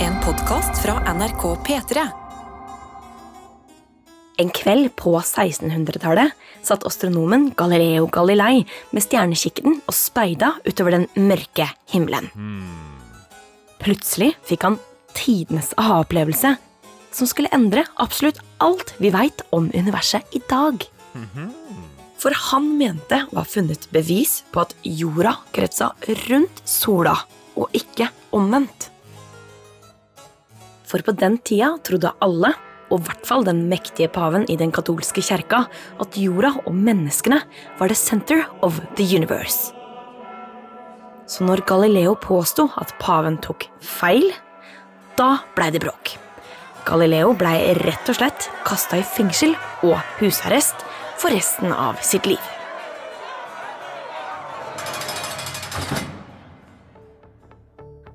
En podkast fra NRK P3. En kveld på 1600-tallet satt astronomen Galileo Galilei med stjernekikkerten og speida utover den mørke himmelen. Plutselig fikk han tidenes aha-opplevelse som skulle endre absolutt alt vi veit om universet i dag. For han mente å ha funnet bevis på at jorda kretsa rundt sola, og ikke omvendt. For på den tida trodde alle, og i hvert fall den mektige paven i den katolske kjerka, at jorda og menneskene var the center of the universe. Så når Galileo påsto at paven tok feil, da blei det bråk. Galileo blei rett og slett kasta i fengsel og husarrest for resten av sitt liv.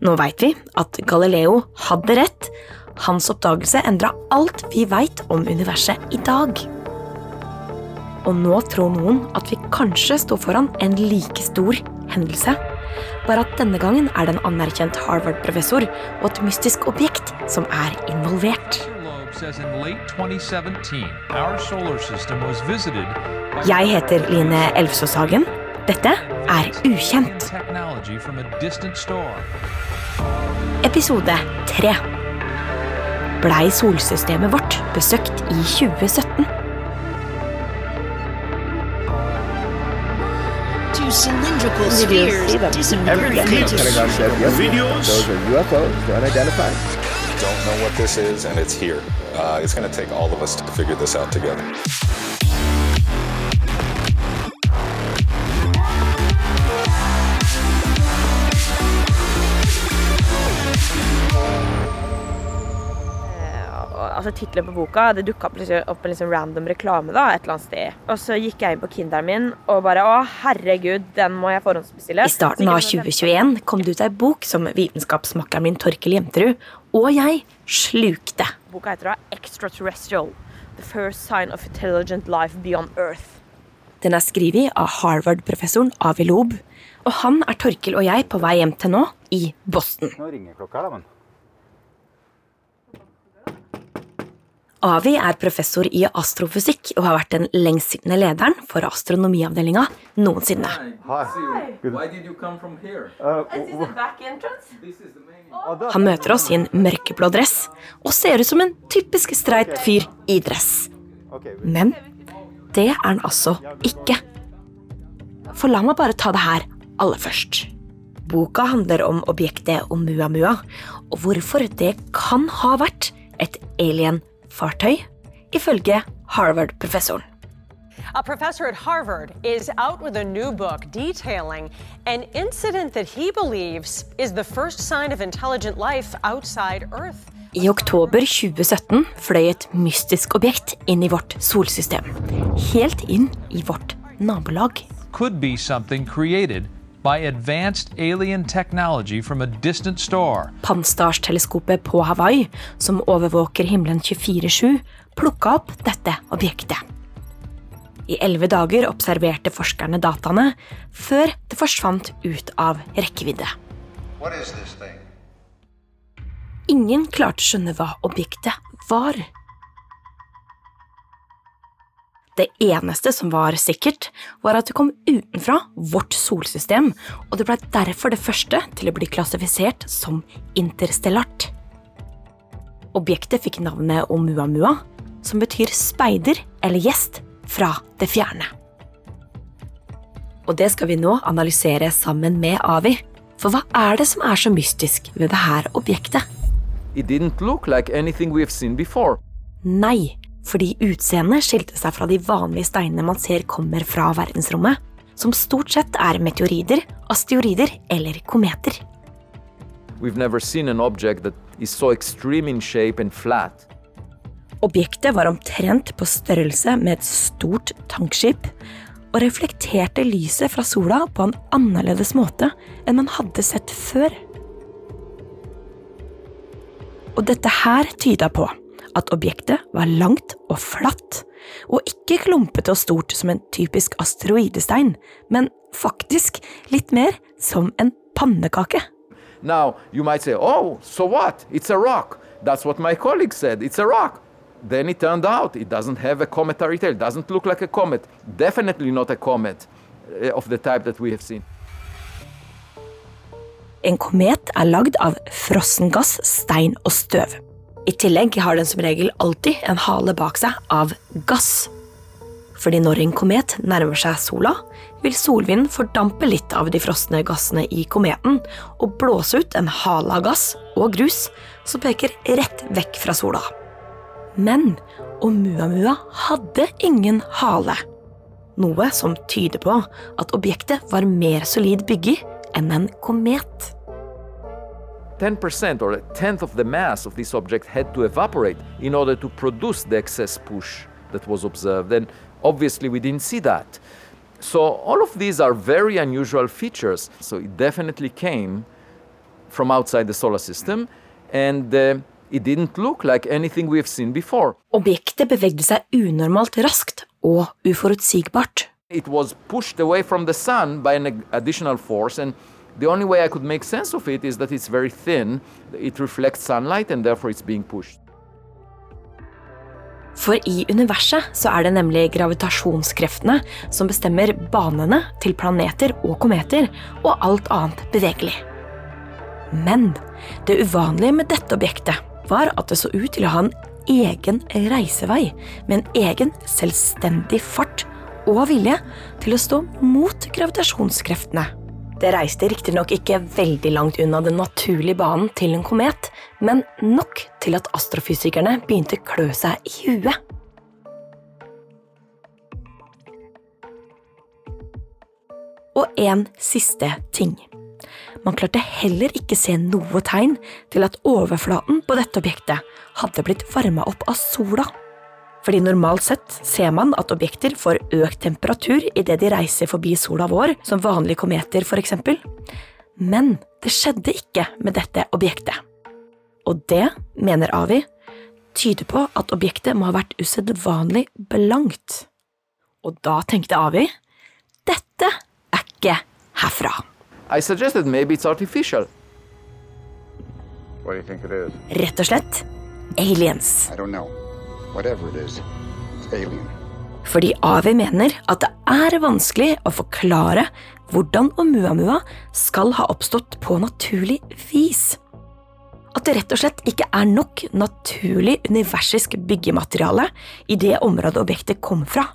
Nå veit vi at Galileo hadde rett. Hans oppdagelse endra alt vi veit om universet i dag. Og nå tror noen at vi kanskje står foran en like stor hendelse. Bare at denne gangen er det en anerkjent Harvard-professor og et mystisk objekt som er involvert. Loeb says in late 2017, our solar system was visited by Jeg heter Line Elfsås Hagen. Dette er Ukjent. Episode 3. Blei solsystemet vårt besøkt i 2017? Two cylindrical Did you spheres see them? disappeared Everything. into Pentagon says yesterday those are UFOs, they're unidentified. don't know what this is, and it's here. Uh, it's going to take all of us to figure this out together. Altså Tittelen på boka Det dukka opp, liksom, en liksom random reklame da, et eller annet sted. Og så gikk jeg inn på Kinderen min og bare Å, herregud, den må jeg forhåndsbestille. I starten av 2021 kom det ut ei bok som vitenskapsmakkeren min Torkel Jenterud og jeg slukte. Boka heter da Extraterrestrial. The first sign of intelligent life beyond Earth. Den er skrevet av Harvard-professoren Avi Loeb. Og han er Torkel og jeg på vei hjem til nå, i Boston. Nå ringer klokka, da, men. Avi er professor i astrofysikk og har vært den lengstsittende lederen for astronomiavdelinga noensinne. The main. Han møter oss i en mørkeblå dress og ser ut som en typisk streit fyr i dress. Men det er han altså ikke. For la meg bare ta det her aller først. Boka handler om objektet Oumuamua, og hvorfor det kan ha vært et alien-fartøy, ifølge Harvard-professoren. A professor at Harvard is out with a new book detailing an incident that he believes is the first sign of intelligent life outside Earth. I oktober 2017 fløy et mystisk objekt inn i vårt solsystem. Helt inn i vårt nabolag. Could be something created by advanced alien technology from a distant star. Pan-STARS-teleskopet på Hawaii, som overvåker himmelen 24-7, plukka opp dette objektet. I elleve dager observerte forskerne dataene, før det forsvant ut av rekkevidde. What is this thing? Ingen klarte å skjønne hva objektet var. Det eneste som var sikkert, var at det kom utenfra vårt solsystem, og det ble derfor det første til å bli klassifisert som interstellart. Objektet fikk navnet Oumuamua, som betyr speider eller gjest fra det fjerne. Og det skal vi nå analysere sammen med Avi. For hva er det som er så mystisk ved dette objektet? It didn't look like anything we've seen before. Nei, fordi utseendet skilte seg fra de vanlige steinene man ser kommer fra verdensrommet, som stort sett er meteorider, asteroider eller kometer. So. Objektet var omtrent på størrelse med et stort tankskip, og reflekterte lyset fra sola på en annerledes måte enn man hadde sett før. Og dette her tyda på at objektet var langt og flatt, og ikke klumpete og stort som en typisk asteroidestein, men faktisk litt mer som en pannekake. Now, you might say, oh, so what? It's a rock. That's what my colleague said. It's a rock. Then it turned out it doesn't have a cometary tail, doesn't look like a comet. Definitely not a comet uh, of the type that we have seen. En komet er lagd av frossen gass, stein og støv. I tillegg har den som regel alltid en hale bak seg av gass. Fordi når en komet nærmer seg sola, vil solvinden fordampe litt av de frosne gassene i kometen og blåse ut en hale av gass og grus som peker rett vekk fra sola. Men Oumuamua hadde ingen hale. Noe som tyder på at objektet var mer solid bygget enn en komet. 10% or a tenth of the mass of this object had to evaporate in order to produce the excess push that was observed. And obviously, we didn't see that. So, all of these are very unusual features. So, it definitely came from outside the solar system, and uh, it didn't look like anything we have seen before. Objektet bevegde seg unormalt raskt og uforutsigbart. It was pushed away from the sun by an additional force, and the only way I could make sense of it is that it's very thin, it reflects sunlight, and therefore it's being pushed. For i universet så er det nemlig gravitasjonskreftene som bestemmer banene til planeter og kometer og alt annet bevegelig. Men det uvanlige med dette objektet var at det så ut til å ha en egen reisevei med en egen selvstendig fart og vilje til å stå mot gravitasjonskreftene. Det reiste riktignok ikke veldig langt unna den naturlige banen til en komet, men nok til at astrofysikerne begynte å klø seg i huet. Og en siste ting. Man klarte heller ikke se noe tegn til at overflaten på dette objektet hadde blitt varma opp av sola. Fordi normalt sett ser man at objekter får økt temperatur idet de reiser forbi sola vår, som vanlige kometer f.eks. Men det skjedde ikke med dette objektet. Og det, mener Avi, tyder på at objektet må ha vært usedvanlig blankt. Og da tenkte Avi dette er ikke herfra. I suggested maybe it's artificial. What do you think it is? Rett og slett aliens. I don't know. Whatever it is, it's alien. Fordi Avi mener at det er vanskelig å forklare hvordan Oumuamua skal ha oppstått på naturlig vis. At det rett og slett ikke er nok naturlig universisk byggemateriale i det området objektet kom fra,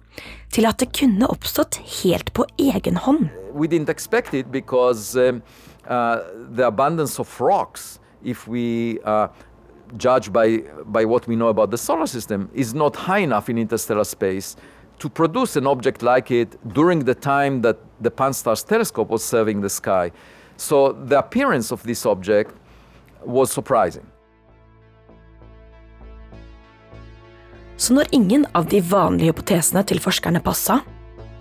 til at det kunne oppstått helt på egen hånd. We didn't expect it because um, uh, the abundance of rocks, if we uh, judge by, by what we know about the solar system, is not high enough in interstellar space to produce an object like it during the time that the Pan-STARRS telescope was serving the sky. So the appearance of this object was surprising. Så når ingen av de vanlige hypotesene til forskerne passa,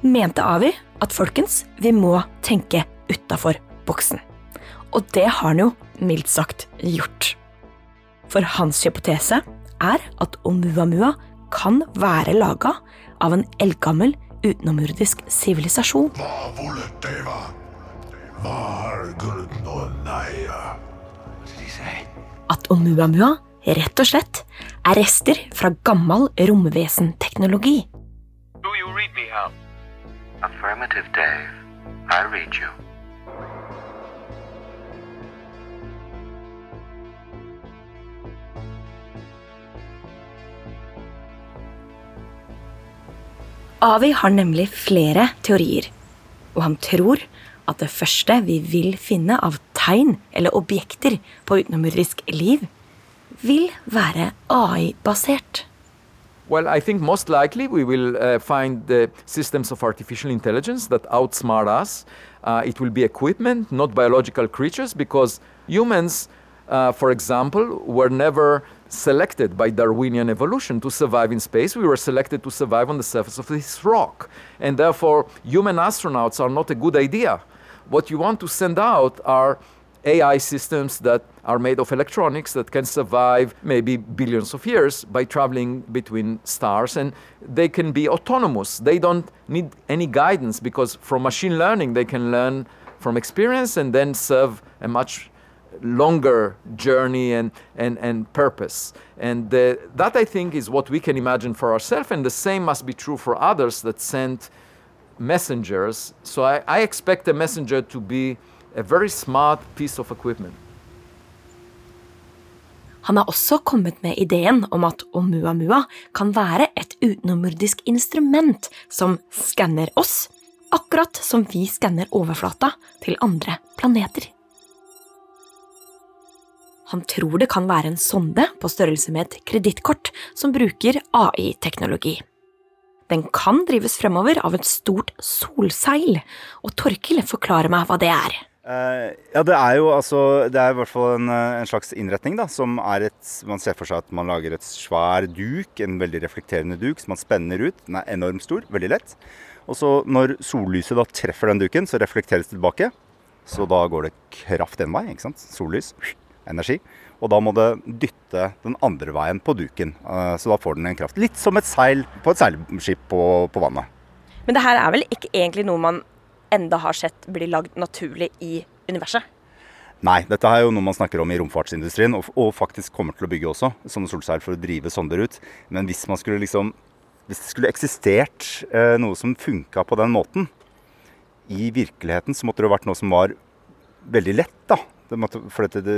mente Avi at folkens, vi må tenke utafor boksen. Og det har han jo mildt sagt gjort. For hans hypotese er at Oumuamua kan være laga av en eldgammel utenomjordisk sivilisasjon. At Oumuamua rett og slett er rester fra gammel romvesenteknologi. Do you read me, Hal? Affirmative, Dave. I read you. Avi har nemlig flere teorier, og han tror at det første vi vil finne av tegn eller objekter på utenomjordisk liv, vil være AI-basert. Well, I think most likely we will uh, find the systems of artificial intelligence that outsmart us. Uh, it will be equipment, not biological creatures, because humans, uh, for example, were never selected by Darwinian evolution to survive in space. We were selected to survive on the surface of this rock. And therefore, human astronauts are not a good idea. What you want to send out are AI systems that are made of electronics that can survive maybe billions of years by traveling between stars and they can be autonomous. They don't need any guidance because from machine learning they can learn from experience and then serve a much longer journey and, and, and purpose. And that, I think, is what we can imagine for ourselves, and the same must be true for others that send messengers. So I, I expect a messenger to be a very smart piece of equipment. Han har også kommet med ideen om at Oumuamua kan være et utenomnordisk instrument som skanner oss, akkurat som vi skanner overflata til andre planeter. Han tror det kan være en sonde på størrelse med et kredittkort som bruker AI-teknologi. Den kan drives fremover av et stort solseil, og Torkil forklarer meg hva det er. Uh, ja, det er jo altså Det er i hvert fall en, eh, en, slags innretning, da, som er et Man ser for seg at man lager et svær duk, en veldig reflekterende duk, som man spenner ut. Den er enormt stor, veldig lett. Og så når sollyset da treffer den duken, så reflekteres det tilbake. Så da går det kraft den vei, ikke sant. Sollys, energi. Og da må det dytte den andre veien på duken. Uh, så da får den en kraft. Litt som et seil på et seilskip på, på vannet. Men det her er vel ikke egentlig noe man enda har sett blir lagd naturlig i universet? Nei, dette er jo noe man snakker om i romfartsindustrien, og, og faktisk kommer til å bygge også. Sånne solseil for å drive sonder ut. Men hvis man skulle liksom Hvis det skulle eksistert eh, noe som funka på den måten i virkeligheten, så måtte det jo vært noe som var veldig lett, da. Det måtte, for dette, det,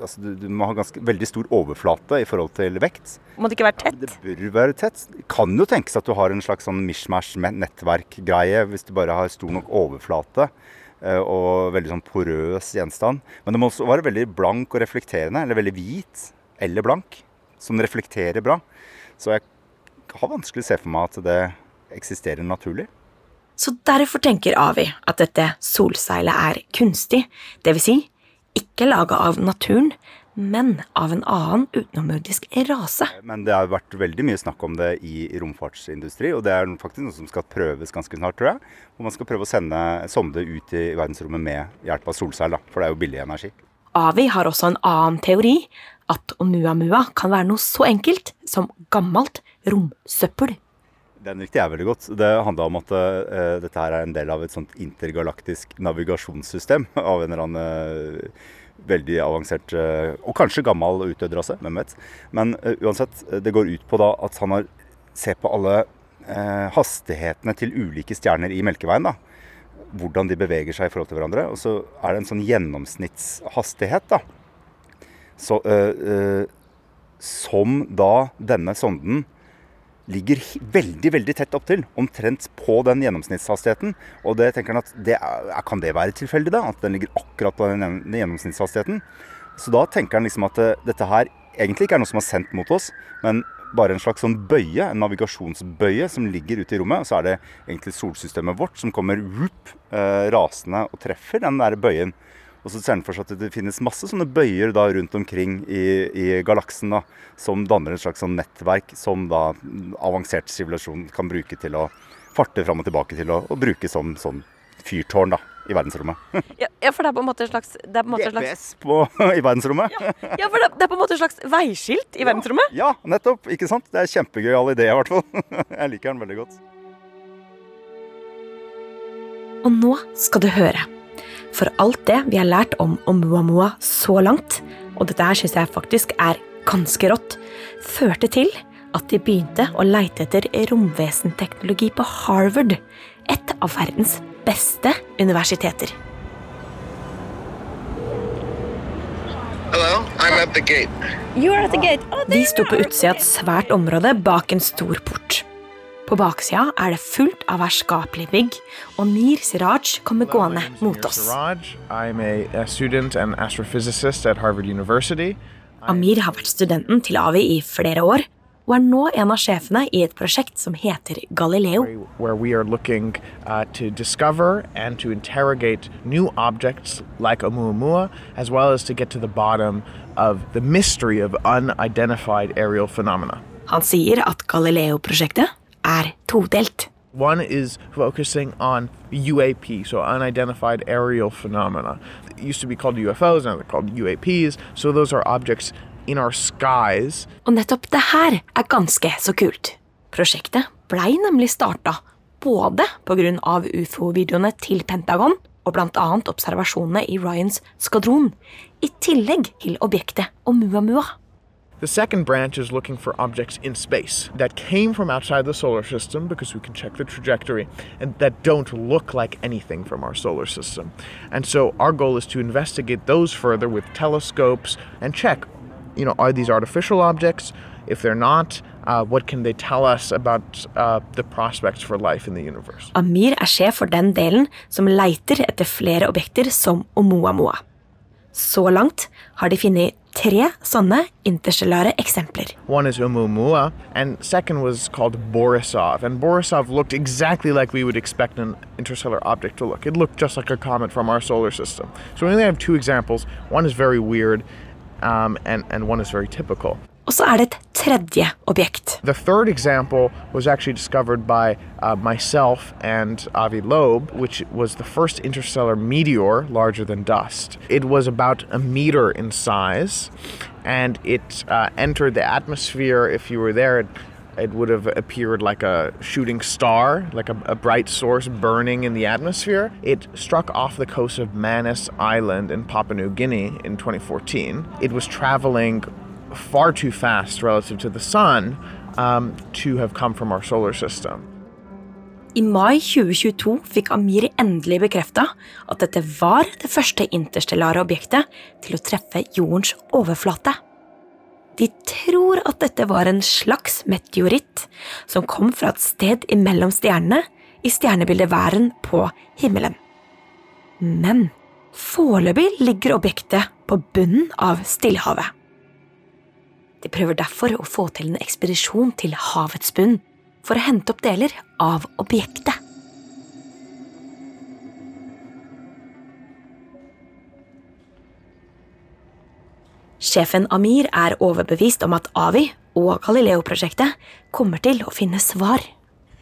altså, du, du, må ha ganske, veldig stor overflate i forhold til vekt. Må det ikke være tett? Ja, det bør være tett. Det kan jo tenkes at du har en slags sånn mishmash-nettverkgreie hvis du bare har stor nok overflate uh, og veldig sånn porøs gjenstand. Men det må også være veldig blank og reflekterende, eller veldig hvit eller blank, som reflekterer bra. Så jeg har vanskelig å se for meg at det eksisterer naturlig. Så derfor tenker Avi at dette solseilet er kunstig, dvs. Si, ikke laga av naturen, men av en annen utenomjordisk rase. Men det har vært veldig mye snakk om det i romfartsindustri, og det er faktisk noe som skal prøves ganske snart, tror jeg. Hvor man skal prøve å sende sonde ut i verdensrommet med hjelp av solseil, da, for det er jo billig energi. Avi har også en annen teori, at Oumuamua kan være noe så enkelt som gammelt romsøppel. Den likte jeg veldig godt. Det handla om at uh, dette her er en del av et sånt intergalaktisk navigasjonssystem av en eller annen uh, veldig avansert uh, og kanskje gammel utdødd rase, hvem vet. Men uansett, det går ut på da at han har ser på alle hastighetene til ulike stjerner i Melkeveien. da. Hvordan de beveger seg i forhold til hverandre. Og så er det en sånn gjennomsnittshastighet, da. Så, som da denne sonden ligger veldig veldig tett opptil. Omtrent på den gjennomsnittshastigheten. Og det tenker han at det er, Kan det være tilfeldig, da? At den ligger akkurat på den, gjennomsnittshastigheten? Så da tenker han liksom at eh, dette her egentlig ikke er noe som er sendt mot oss, men bare en slags sånn bøye, en navigasjonsbøye som ligger ute i rommet. Og så er det egentlig solsystemet vårt som kommer whoop, eh, rasende og treffer den der bøyen. Og så ser han for seg at det finnes masse sånne bøyer da rundt omkring i, i galaksen da, som danner et slags sånn nettverk som da avansert sivilisasjon kan bruke til å farte fram og tilbake til å, å bruke som sånn fyrtårn da, i verdensrommet. ja, ja, for det er på en måte et slags GPS på, i verdensrommet. ja, ja, for det, det, er på en måte et slags veiskilt i verdensrommet. Ja, nettopp. Ikke sant? Det er en kjempegøyal idé i hvert fall. Jeg liker den veldig godt. Og nå skal du høre. For alt det vi har lært om Oumuamua så langt, og dette her syns jeg faktisk er ganske rått, førte til at de begynte å leite etter romvesenteknologi på Harvard, et av verdens beste universiteter. Hello, I'm at the gate. Oh, de sto på utsida av et svært område bak en stor port. På baksida er det fullt av herskapelig bygg, og Mir Siraj kommer gående mot oss. Amir har vært studenten til Avi i flere år, og er nå en av sjefene i et prosjekt som heter Galileo. we are looking to discover and to interrogate new objects like Oumuamua, as well as to get to the bottom of the mystery of unidentified aerial phenomena. Han sier at Galileo-prosjektet er todelt. One is focusing on UAP, so unidentified aerial phenomena. It used to be called UFOs, now they're called UAPs. So those are objects in our skies. Og nettopp det her er ganske så kult. Prosjektet blei nemlig starta både pga. ufo-videoene til Pentagon og bl.a. observasjonene i Ryans skvadron i tillegg til objektet Oumuamua. The second branch is looking for objects in space that came from outside the solar system because we can check the trajectory and that don't look like anything from our solar system. And so our goal is to investigate those further with telescopes and check, you know, are these artificial objects? If they're not, uh, what can they tell us about uh, the prospects for life in the universe? Amir er sjef for den delen som leiter etter flere objekter som Oumuamua. Så langt har de funnet tre sånne interstellare eksempler. One is Oumuamua, and second was called Borisov. And Borisov looked exactly like we would expect an interstellar object to look. It looked just like a comet from our solar system. So we only have two examples. One is very weird, um, and, and one is very typical. Og så er det et tredje objekt. The third example was actually discovered by uh, myself and Avi Loeb, which was the first interstellar meteor larger than dust. It was about a meter in size, and it uh, entered the atmosphere. If you were there, it, it would have appeared like a shooting star, like a, a, bright source burning in the atmosphere. It struck off the coast of Manus Island in Papua New Guinea in 2014. It was traveling far too fast relative to the sun um, to have come from our solar system. I mai 2022 fikk Amir endelig bekrefta at dette var det første interstellare objektet til å treffe jordens overflate. De tror at dette var en slags meteoritt som kom fra et sted imellom stjernene i stjernebildet Væren på himmelen. Men foreløpig ligger objektet på bunnen av Stillehavet. De prøver derfor å få til en ekspedisjon til havets bunn for å hente opp deler av objektet. Sjefen Amir er overbevist om at Avi og Galileo-prosjektet kommer til å finne svar.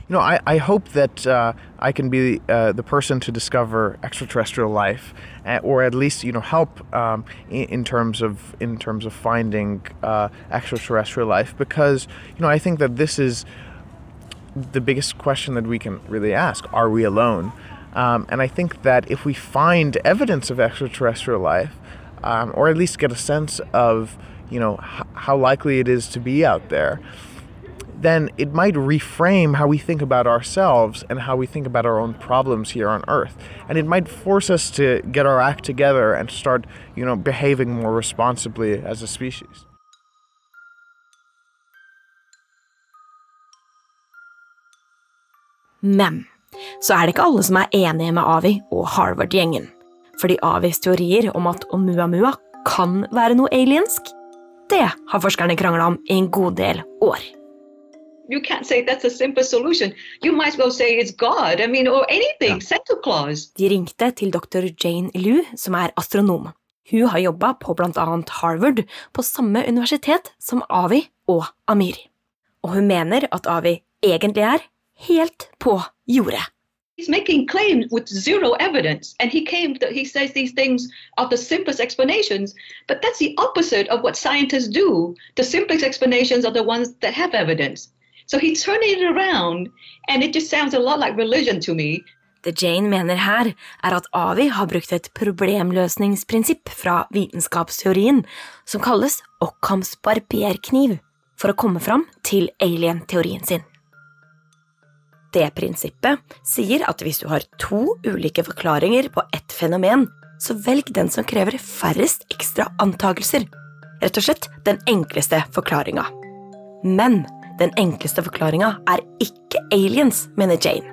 You know, I, I hope that uh, I can be uh, the person to discover extraterrestrial life, uh, or at least you know help um, in, in, terms of in terms of finding uh, extraterrestrial life, because you know I think that this is the biggest question that we can really ask: Are we alone? Um, and I think that if we find evidence of extraterrestrial life, um, or at least get a sense of you know h- how likely it is to be out there then it might reframe how we think about ourselves and how we think about our own problems here on earth and it might force us to get our act together and start you know behaving more responsibly as a species Men så er det ikke alle som er enige med Avi og Harvard-gjengen. Fordi Avis teorier om at Oumuamua kan være noe aliensk, det har forskerne krangla om i en god del år. You can't say that's a simple solution. You might as well say it's God, I mean, or anything. Santa Claus. De ringte til dr. Jane Liu, som er astronom. Hun har jobba på blant annet Harvard, på samme universitet som Avi og Amir. Og hun mener at Avi egentlig er helt på jordet. He's making claims with zero evidence, and he came. To, he says these things are the simplest explanations, but that's the opposite of what scientists do. The simplest explanations are the ones that have evidence. So he turned it around, and it just sounds a lot like religion to me. Det Jane mener her, er at Avi har brukt et problemløsningsprinsipp fra vitenskapsteorien som kalles Ockhams barberkniv, for å komme fram til alien-teorien sin. Det prinsippet sier at hvis du har to ulike forklaringer på ett fenomen, så velg den som krever færrest ekstra antakelser. Rett og slett den enkleste forklaringa. Men den enkleste forklaringa er ikke aliens, mener Jane.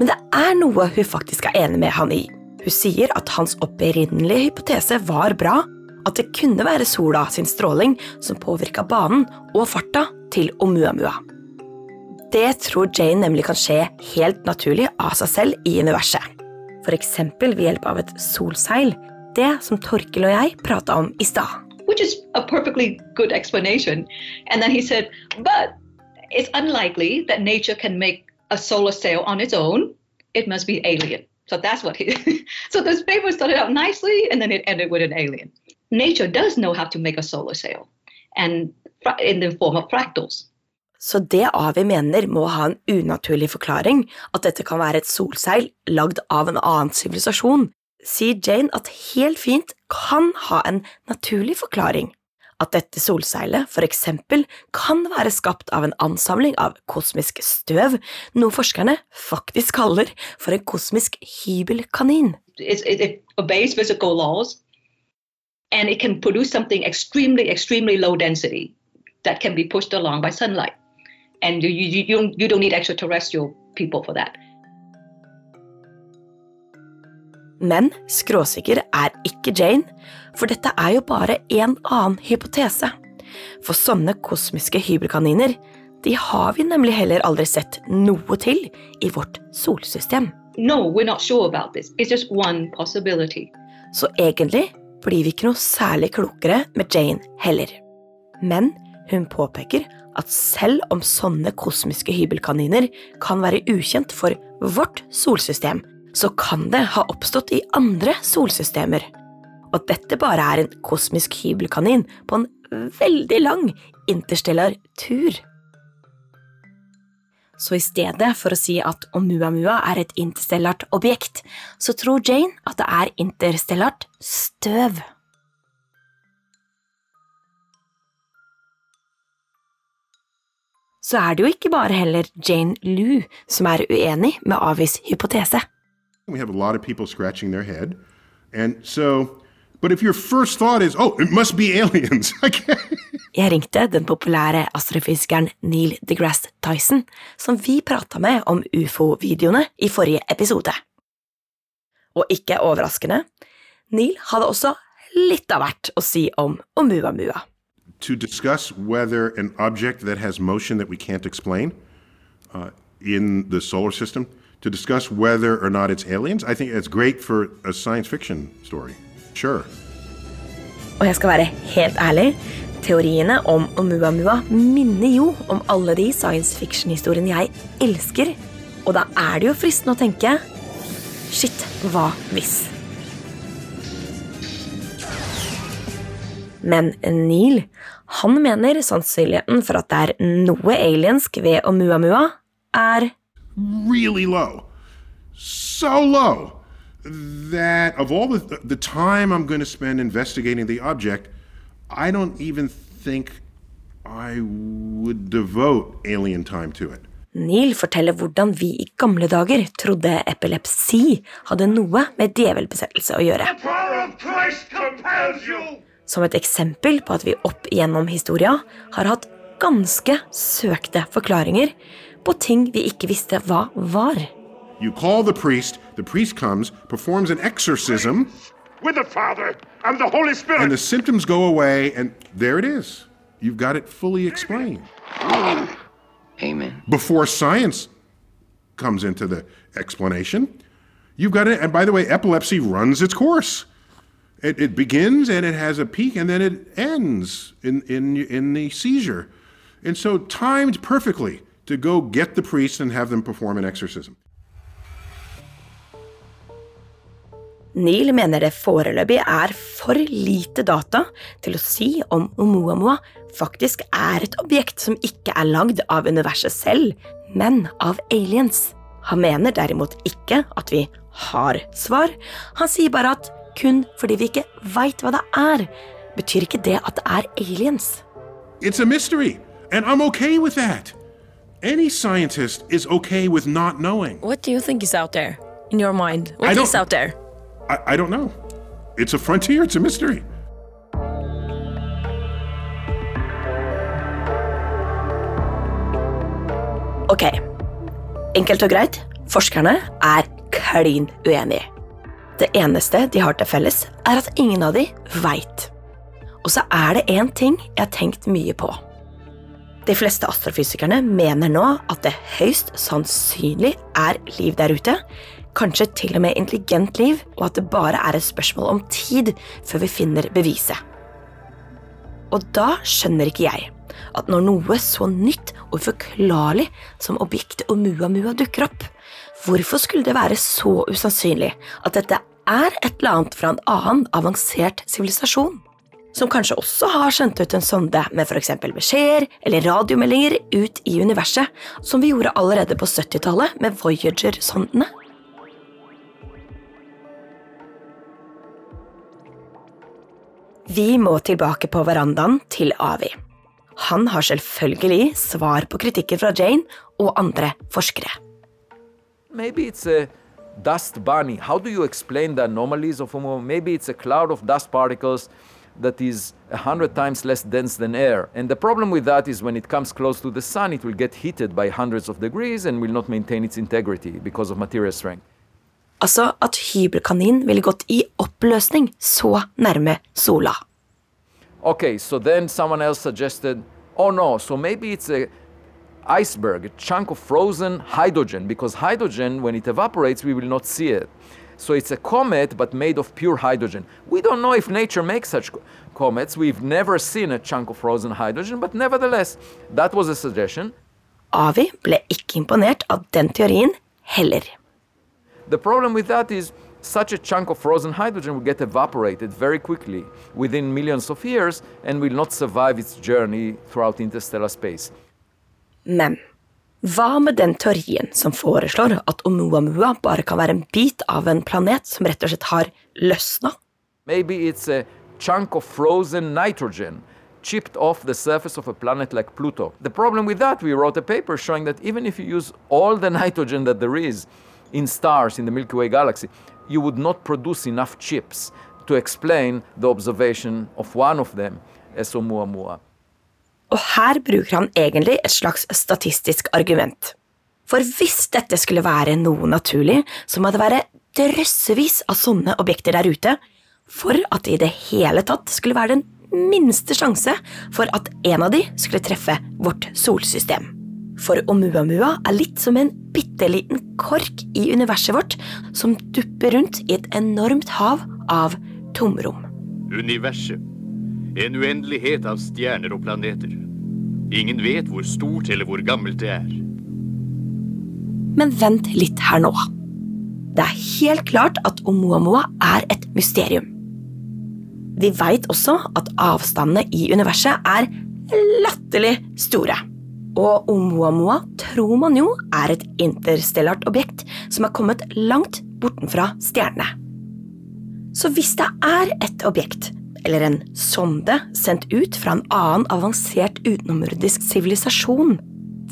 Men det er noe hun faktisk er enig med han i. Hun sier at hans opprinnelige hypotese var bra, at det kunne være sola sin stråling som påvirka banen og farta til Oumuamua. Det tror Jane nemlig kan skje helt naturlig av seg selv i universet. F.eks. ved hjelp av et solseil, det som Torkel og jeg prata om i stad. Which is a perfectly good explanation. And then he said, but it's unlikely that nature can make a solar sail on its own. It must be alien. So that's what he. so this paper started out nicely, and then it ended with an alien. Nature does know how to make a solar sail, and in the form of fractals. Så det Avi mener må ha en unaturlig forklaring, at dette kan være et solseil lagd av en annen sivilisasjon, sier Jane at helt fint kan ha en naturlig forklaring. At dette solseilet for eksempel kan være skapt av en ansamling av kosmisk støv, noe forskerne faktisk kaller for en kosmisk hybelkanin. It, it, obeys physical laws, and it can produce something extremely, extremely low density that can be pushed along by sunlight. And you, you, you, don't, you don't need extraterrestrial for that. Men skråsikker er ikke Jane, for dette er jo bare en annen hypotese. For sånne kosmiske hybelkaniner de har vi nemlig heller aldri sett noe til i vårt solsystem. No, sure about this. It's just one possibility. Så egentlig blir vi ikke noe særlig klokere med Jane heller. Men hun påpeker at selv om sånne kosmiske hybelkaniner kan være ukjent for vårt solsystem, så kan det ha oppstått i andre solsystemer. Og dette bare er en kosmisk hybelkanin på en veldig lang interstellar tur. Så i stedet for å si at Oumuamua er et interstellart objekt, så tror Jane at det er interstellart støv. Så er det jo ikke bare heller Jane Lu som er uenig med Avis hypotese. We have a lot of people scratching their head. And so, but if your first thought is, oh, it must be aliens. Jeg ringte den populære astrofysikeren Neil deGrasse Tyson, som vi prata med om ufo-videoene i forrige episode. Og ikke overraskende, Neil hadde også litt av hvert å si om Oumuamua. To discuss whether an object that has motion that we can't explain uh, in the solar system to discuss whether or not it's aliens. I think it's great for a science fiction story. Sure. Og jeg skal være helt ærlig. Teoriene om Oumuamua minner jo om alle de science fiction-historiene jeg elsker. Og da er det jo fristende å tenke Shit, hva hvis? Men Neil han mener sannsynligheten for at det er noe aliensk ved Oumuamua, er really low. So low that of all the, the time I'm going to spend investigating the object, I don't even think I would devote alien time to it. Neil forteller hvordan vi i gamle dager trodde epilepsi hadde noe med djevelbesettelse å gjøre. Som et eksempel på at vi opp igjennom historia har hatt ganske søkte forklaringer på ting vi ikke visste hva var. You call the priest, the priest comes, performs an exorcism. With the Father and the Holy Spirit. And the symptoms go away, and there it is. You've got it fully explained. Amen. Before science comes into the explanation, you've got it. And by the way, epilepsy runs its course. It, it begins and it has a peak, and then it ends in, in, in the seizure. And so, timed perfectly to go get the priest and have them perform an exorcism. Neil mener det foreløpig er for lite data til å si om Oumuamua faktisk er et objekt som ikke er lagd av universet selv, men av aliens. Han mener derimot ikke at vi har svar, han sier bare at kun fordi vi ikke veit hva det er, betyr ikke det at det er aliens. It's a mystery, and I'm okay with that. Any scientist is okay with not knowing. What do you think is out there? In your mind? What is out there? I, I don't know. It's a frontier, it's a mystery. Ok, enkelt og greit. Forskerne er klin uenige. Det eneste de har til felles, er at ingen av de veit. Og så er det én ting jeg har tenkt mye på. De fleste astrofysikerne mener nå at det høyst sannsynlig er liv der ute, kanskje til og med intelligent liv, og at det bare er et spørsmål om tid før vi finner beviset. Og da skjønner ikke jeg at når noe så nytt og uforklarlig som objektet Oumuamua dukker opp, hvorfor skulle det være så usannsynlig at dette er et eller annet fra en annen avansert sivilisasjon? Som kanskje også har sendt ut en sonde med f.eks. beskjeder eller radiomeldinger ut i universet, som vi gjorde allerede på 70-tallet med Voyager-sondene? Vi må tilbake på verandaen til Avi. Han har selvfølgelig svar på kritikken fra Jane og andre forskere. Maybe it's a dust bunny. How do you explain the anomalies of? Maybe it's a cloud of dust particles that is a hundred times less dense than air. And the problem with that is when it comes close to the sun, it will get heated by hundreds of degrees and will not maintain its integrity because of material strength. Altså at hybelkanin ville gått i oppløsning så nærme sola. Okay, so then someone else suggested, oh no, so maybe it's a iceberg, a chunk of frozen hydrogen, because hydrogen, when it evaporates, we will not see it. So it's a comet, but made of pure hydrogen. We don't know if nature makes such comets. We've never seen a chunk of frozen hydrogen, but nevertheless, that was a suggestion. Avi ble ikke imponert av den teorien heller. The problem with that is such a chunk of frozen hydrogen will get evaporated very quickly within millions of years and will not survive its journey throughout interstellar space. Men hva med den teorien som foreslår at Oumuamua bare kan være en bit av en planet som rett og slett har løsna? Maybe it's a chunk of frozen nitrogen chipped off the surface of a planet like Pluto. The problem with that, we wrote a paper showing that even if you use all the nitrogen that there is in stars in the Milky Way galaxy, you would not produce enough chips to explain the observation of one of them as Oumuamua. Og her bruker han egentlig et slags statistisk argument. For hvis dette skulle være noe naturlig, så må det være drøssevis av sånne objekter der ute for at det i det hele tatt skulle være den minste sjanse for at en av de skulle treffe vårt solsystem. For Oumuamua er litt som en bitte liten kork i universet vårt som dupper rundt i et enormt hav av tomrom. Universet. En uendelighet av stjerner og planeter. Ingen vet hvor stort eller hvor gammelt det er. Men vent litt her nå. Det er helt klart at Oumuamua er et mysterium. Vi veit også at avstandene i universet er latterlig store. Og Oumuamua tror man jo er et interstellart objekt som er kommet langt bortenfra stjernene. Så hvis det er et objekt, eller en sonde sendt ut fra en annen avansert utenomjordisk sivilisasjon,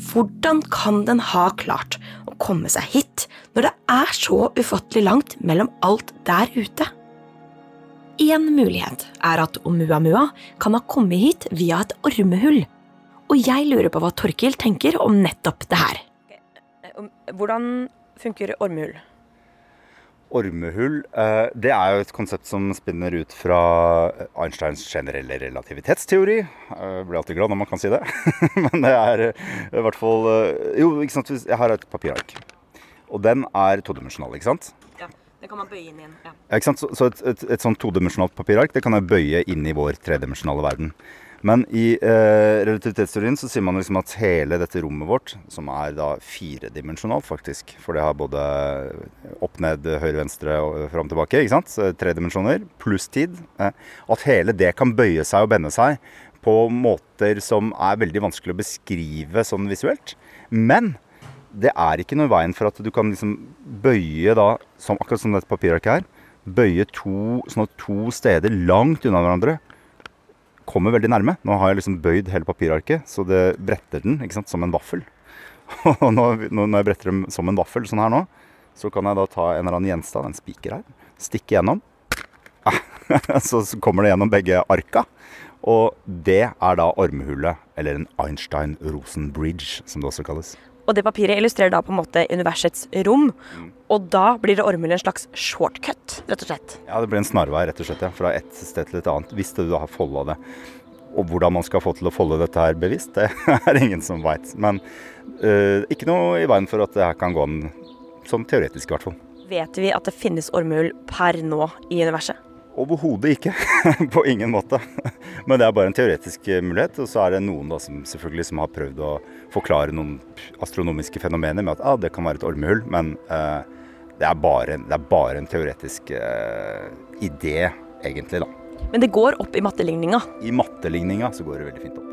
hvordan kan den ha klart å komme seg hit når det er så ufattelig langt mellom alt der ute? Én mulighet er at Oumuamua kan ha kommet hit via et ormehull. Og jeg lurer på hva Torkil tenker om nettopp det her. Hvordan funker ormehull? Ormehull eh, det er jo et konsept som spinner ut fra Einsteins generelle relativitetsteori. Jeg blir alltid glad når man kan si det. Men det er i hvert fall Jo, ikke sant? jeg har et papirark. Og den er todimensjonal, ikke sant? Ja, Det kan man bøye inn igjen. Ja. Ja, ikke sant? Så, så et, et, et sånt todimensjonalt papirark det kan jeg bøye inn i vår tredimensjonale verden. Men i eh, relativitetsteorien så sier man liksom at hele dette rommet vårt, som er da firedimensjonalt faktisk, for det har både opp, ned, høyre, venstre og fram tilbake, ikke sant, tre dimensjoner, pluss tid, eh, at hele det kan bøye seg og bende seg på måter som er veldig vanskelig å beskrive sånn visuelt. Men det er ikke noe i veien for at du kan liksom bøye da, som, akkurat som dette papirarket her, bøye to, sånn to steder langt unna hverandre kommer veldig nærme. Nå har jeg liksom bøyd hele papirarket, så det bretter den ikke sant, som en vaffel. Og når, når jeg bretter dem som en vaffel sånn her nå, så kan jeg da ta en eller annen gjenstand, en spiker her, stikke gjennom. Så kommer det gjennom begge arka. Og det er da ormehullet, eller en Einstein-Rosen-bridge, som det også kalles. Og det papiret illustrerer da på en måte universets rom. Og da blir det ormehullet en slags shortcut, rett og slett. Ja, det blir en snarvei, rett og slett, ja, fra et sted til et annet. Hvis du da har folda det. Og hvordan man skal få til å folde dette her bevisst, det er ingen som veit. Men øh, ikke noe i veien for at det her kan gå an, sånn teoretisk i hvert fall. Vet vi at det finnes ormehull per nå i universet? Overhodet ikke. på ingen måte. Men det er bare en teoretisk mulighet. Og så er det noen da som selvfølgelig som har prøvd å forklare noen astronomiske fenomener med at ah, det kan være et ormehull. Men eh, det, er bare, det, er bare, en teoretisk eh, idé, egentlig, da. Men det går opp i matteligninga? I matteligninga så går det veldig fint opp.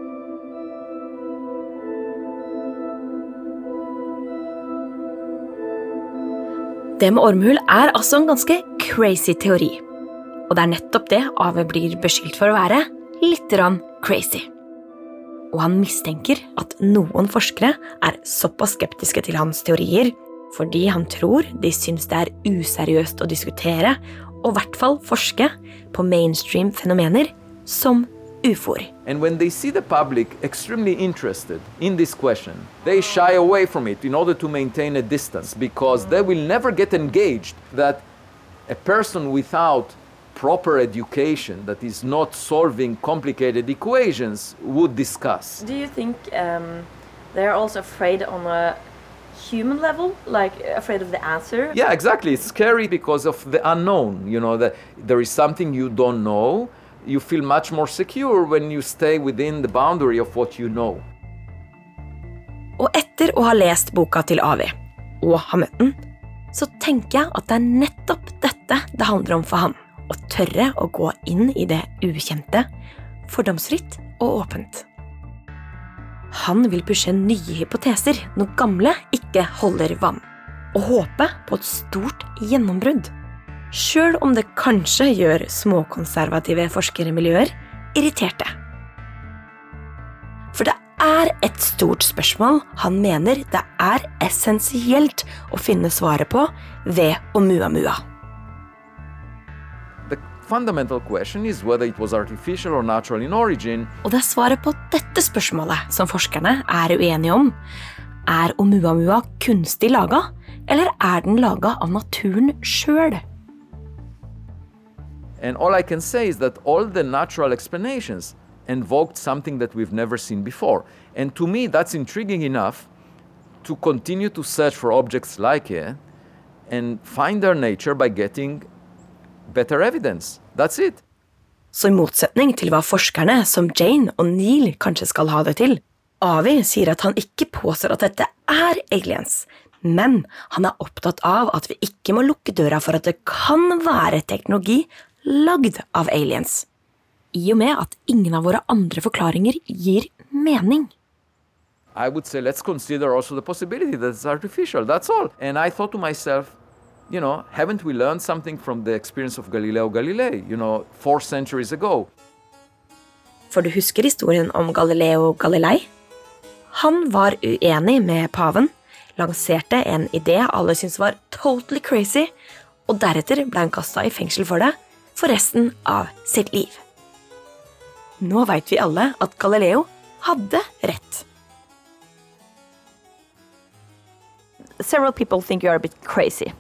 Det med ormehull er altså en ganske crazy teori. Og det er nettopp det Ave blir beskyldt for å være litt crazy. Og han mistenker at noen forskere er såpass skeptiske til hans teorier fordi han tror de syns det er useriøst å diskutere og i hvert fall forske på mainstream fenomener som ufoer. And when they see the public extremely interested in this question, they shy away from it in order to maintain a distance because they will never get engaged that a person without proper education that is not solving complicated equations would discuss. Do you think um, they're also afraid on a human level, like afraid of the answer? Yeah, exactly. It's scary because of the unknown. You know, that there is something you don't know. You feel much more secure when you stay within the boundary of what you know. Og etter å ha lest boka til Avi, og ha møtt den, så tenker jeg at det er nettopp dette det handler om for ham. Å tørre å gå inn i det ukjente, fordomsfritt og åpent. Han vil pushe nye hypoteser når gamle ikke holder vann, og håpe på et stort gjennombrudd. Sjøl om det kanskje gjør småkonservative forskermiljøer irriterte. For det er et stort spørsmål han mener det er essensielt å finne svaret på ved Oumuamua fundamental question is whether it was artificial or natural in origin. Og det er svaret på dette spørsmålet som forskerne er uenige om. Er Oumuamua kunstig laga, eller er den laga av naturen sjøl? And all I can say is that all the natural explanations invoked something that we've never seen before. And to me, that's intriguing enough to continue to search for objects like it and find their nature by getting better evidence. That's it. Så i motsetning til hva forskerne som Jane og Neil kanskje skal ha det til, Avi sier at han ikke påstår at dette er aliens, men han er opptatt av at vi ikke må lukke døra for at det kan være teknologi lagd av aliens, i og med at ingen av våre andre forklaringer gir mening. I would say let's consider also the possibility that it's artificial. That's all. And I thought to myself, you know, haven't we learned something from the experience of Galileo Galilei, you know, four centuries ago? For du husker historien om Galileo Galilei? Han var uenig med paven, lanserte en idé alle syntes var totally crazy, og deretter ble han kasta i fengsel for det for resten av sitt liv. Nå veit vi alle at Galileo hadde rett. Several people think you are a bit crazy.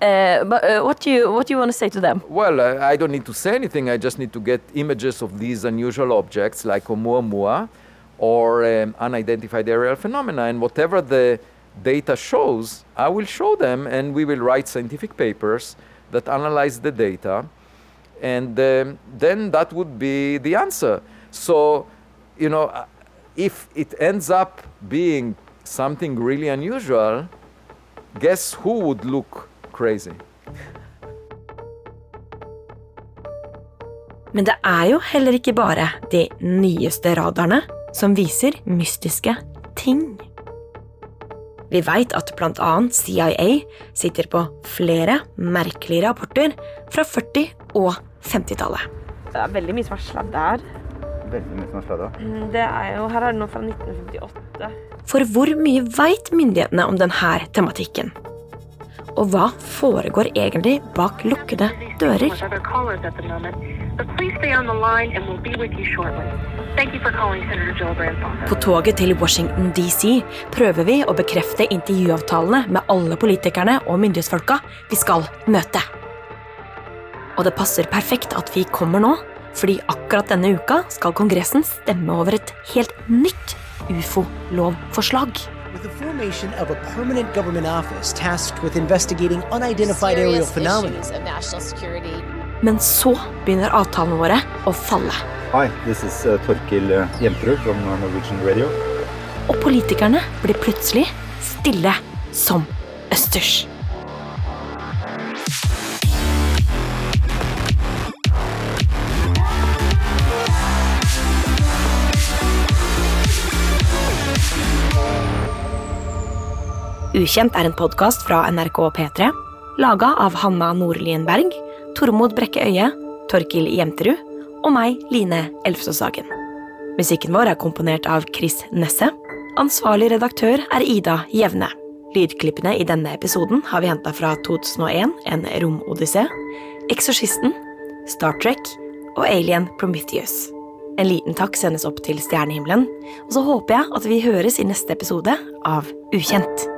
Uh, but uh, what do you what do you want to say to them? Well, uh, I don't need to say anything. I just need to get images of these unusual objects like Oumuamua or um, unidentified aerial phenomena, and whatever the data shows, I will show them, and we will write scientific papers that analyze the data, and um, then that would be the answer. So, you know, uh, if it ends up being something really unusual, guess who would look crazy. Men det er jo heller ikke bare de nyeste radarene som viser mystiske ting. Vi veit at bl.a. CIA sitter på flere merkelige rapporter fra 40- og 50-tallet. Det er veldig mye som er sladd her. Veldig mye som er sladda. Mm, det er jo, her er det noe fra 1958. For hvor mye veit myndighetene om denne tematikken? Og hva foregår egentlig bak lukkede dører? På toget til Washington DC prøver vi å bekrefte intervjuavtalene med alle politikerne og myndighetsfolka vi skal møte. Og det passer perfekt at vi kommer nå, fordi akkurat denne uka skal Kongressen stemme over et helt nytt ufo-lovforslag. With the formation of a permanent government office tasked with investigating unidentified aerial phenomena. Men så begynner avtalene våre å falle. Hi, this is uh, Torkil uh, Jemperud from Norwegian Radio. Og politikerne blir plutselig stille som østers. Ukjent er en podkast fra NRK P3, laga av Hanna Nordlien Berg, Tormod Brekke Øie, Torkil Jemterud og meg, Line Elfsås Hagen. Musikken vår er komponert av Chris Nesse. Ansvarlig redaktør er Ida Jevne. Lydklippene i denne episoden har vi henta fra 2001, En romodyssé, Eksorsisten, Star Trek og Alien Prometheus. En liten takk sendes opp til stjernehimmelen, og så håper jeg at vi høres i neste episode av Ukjent.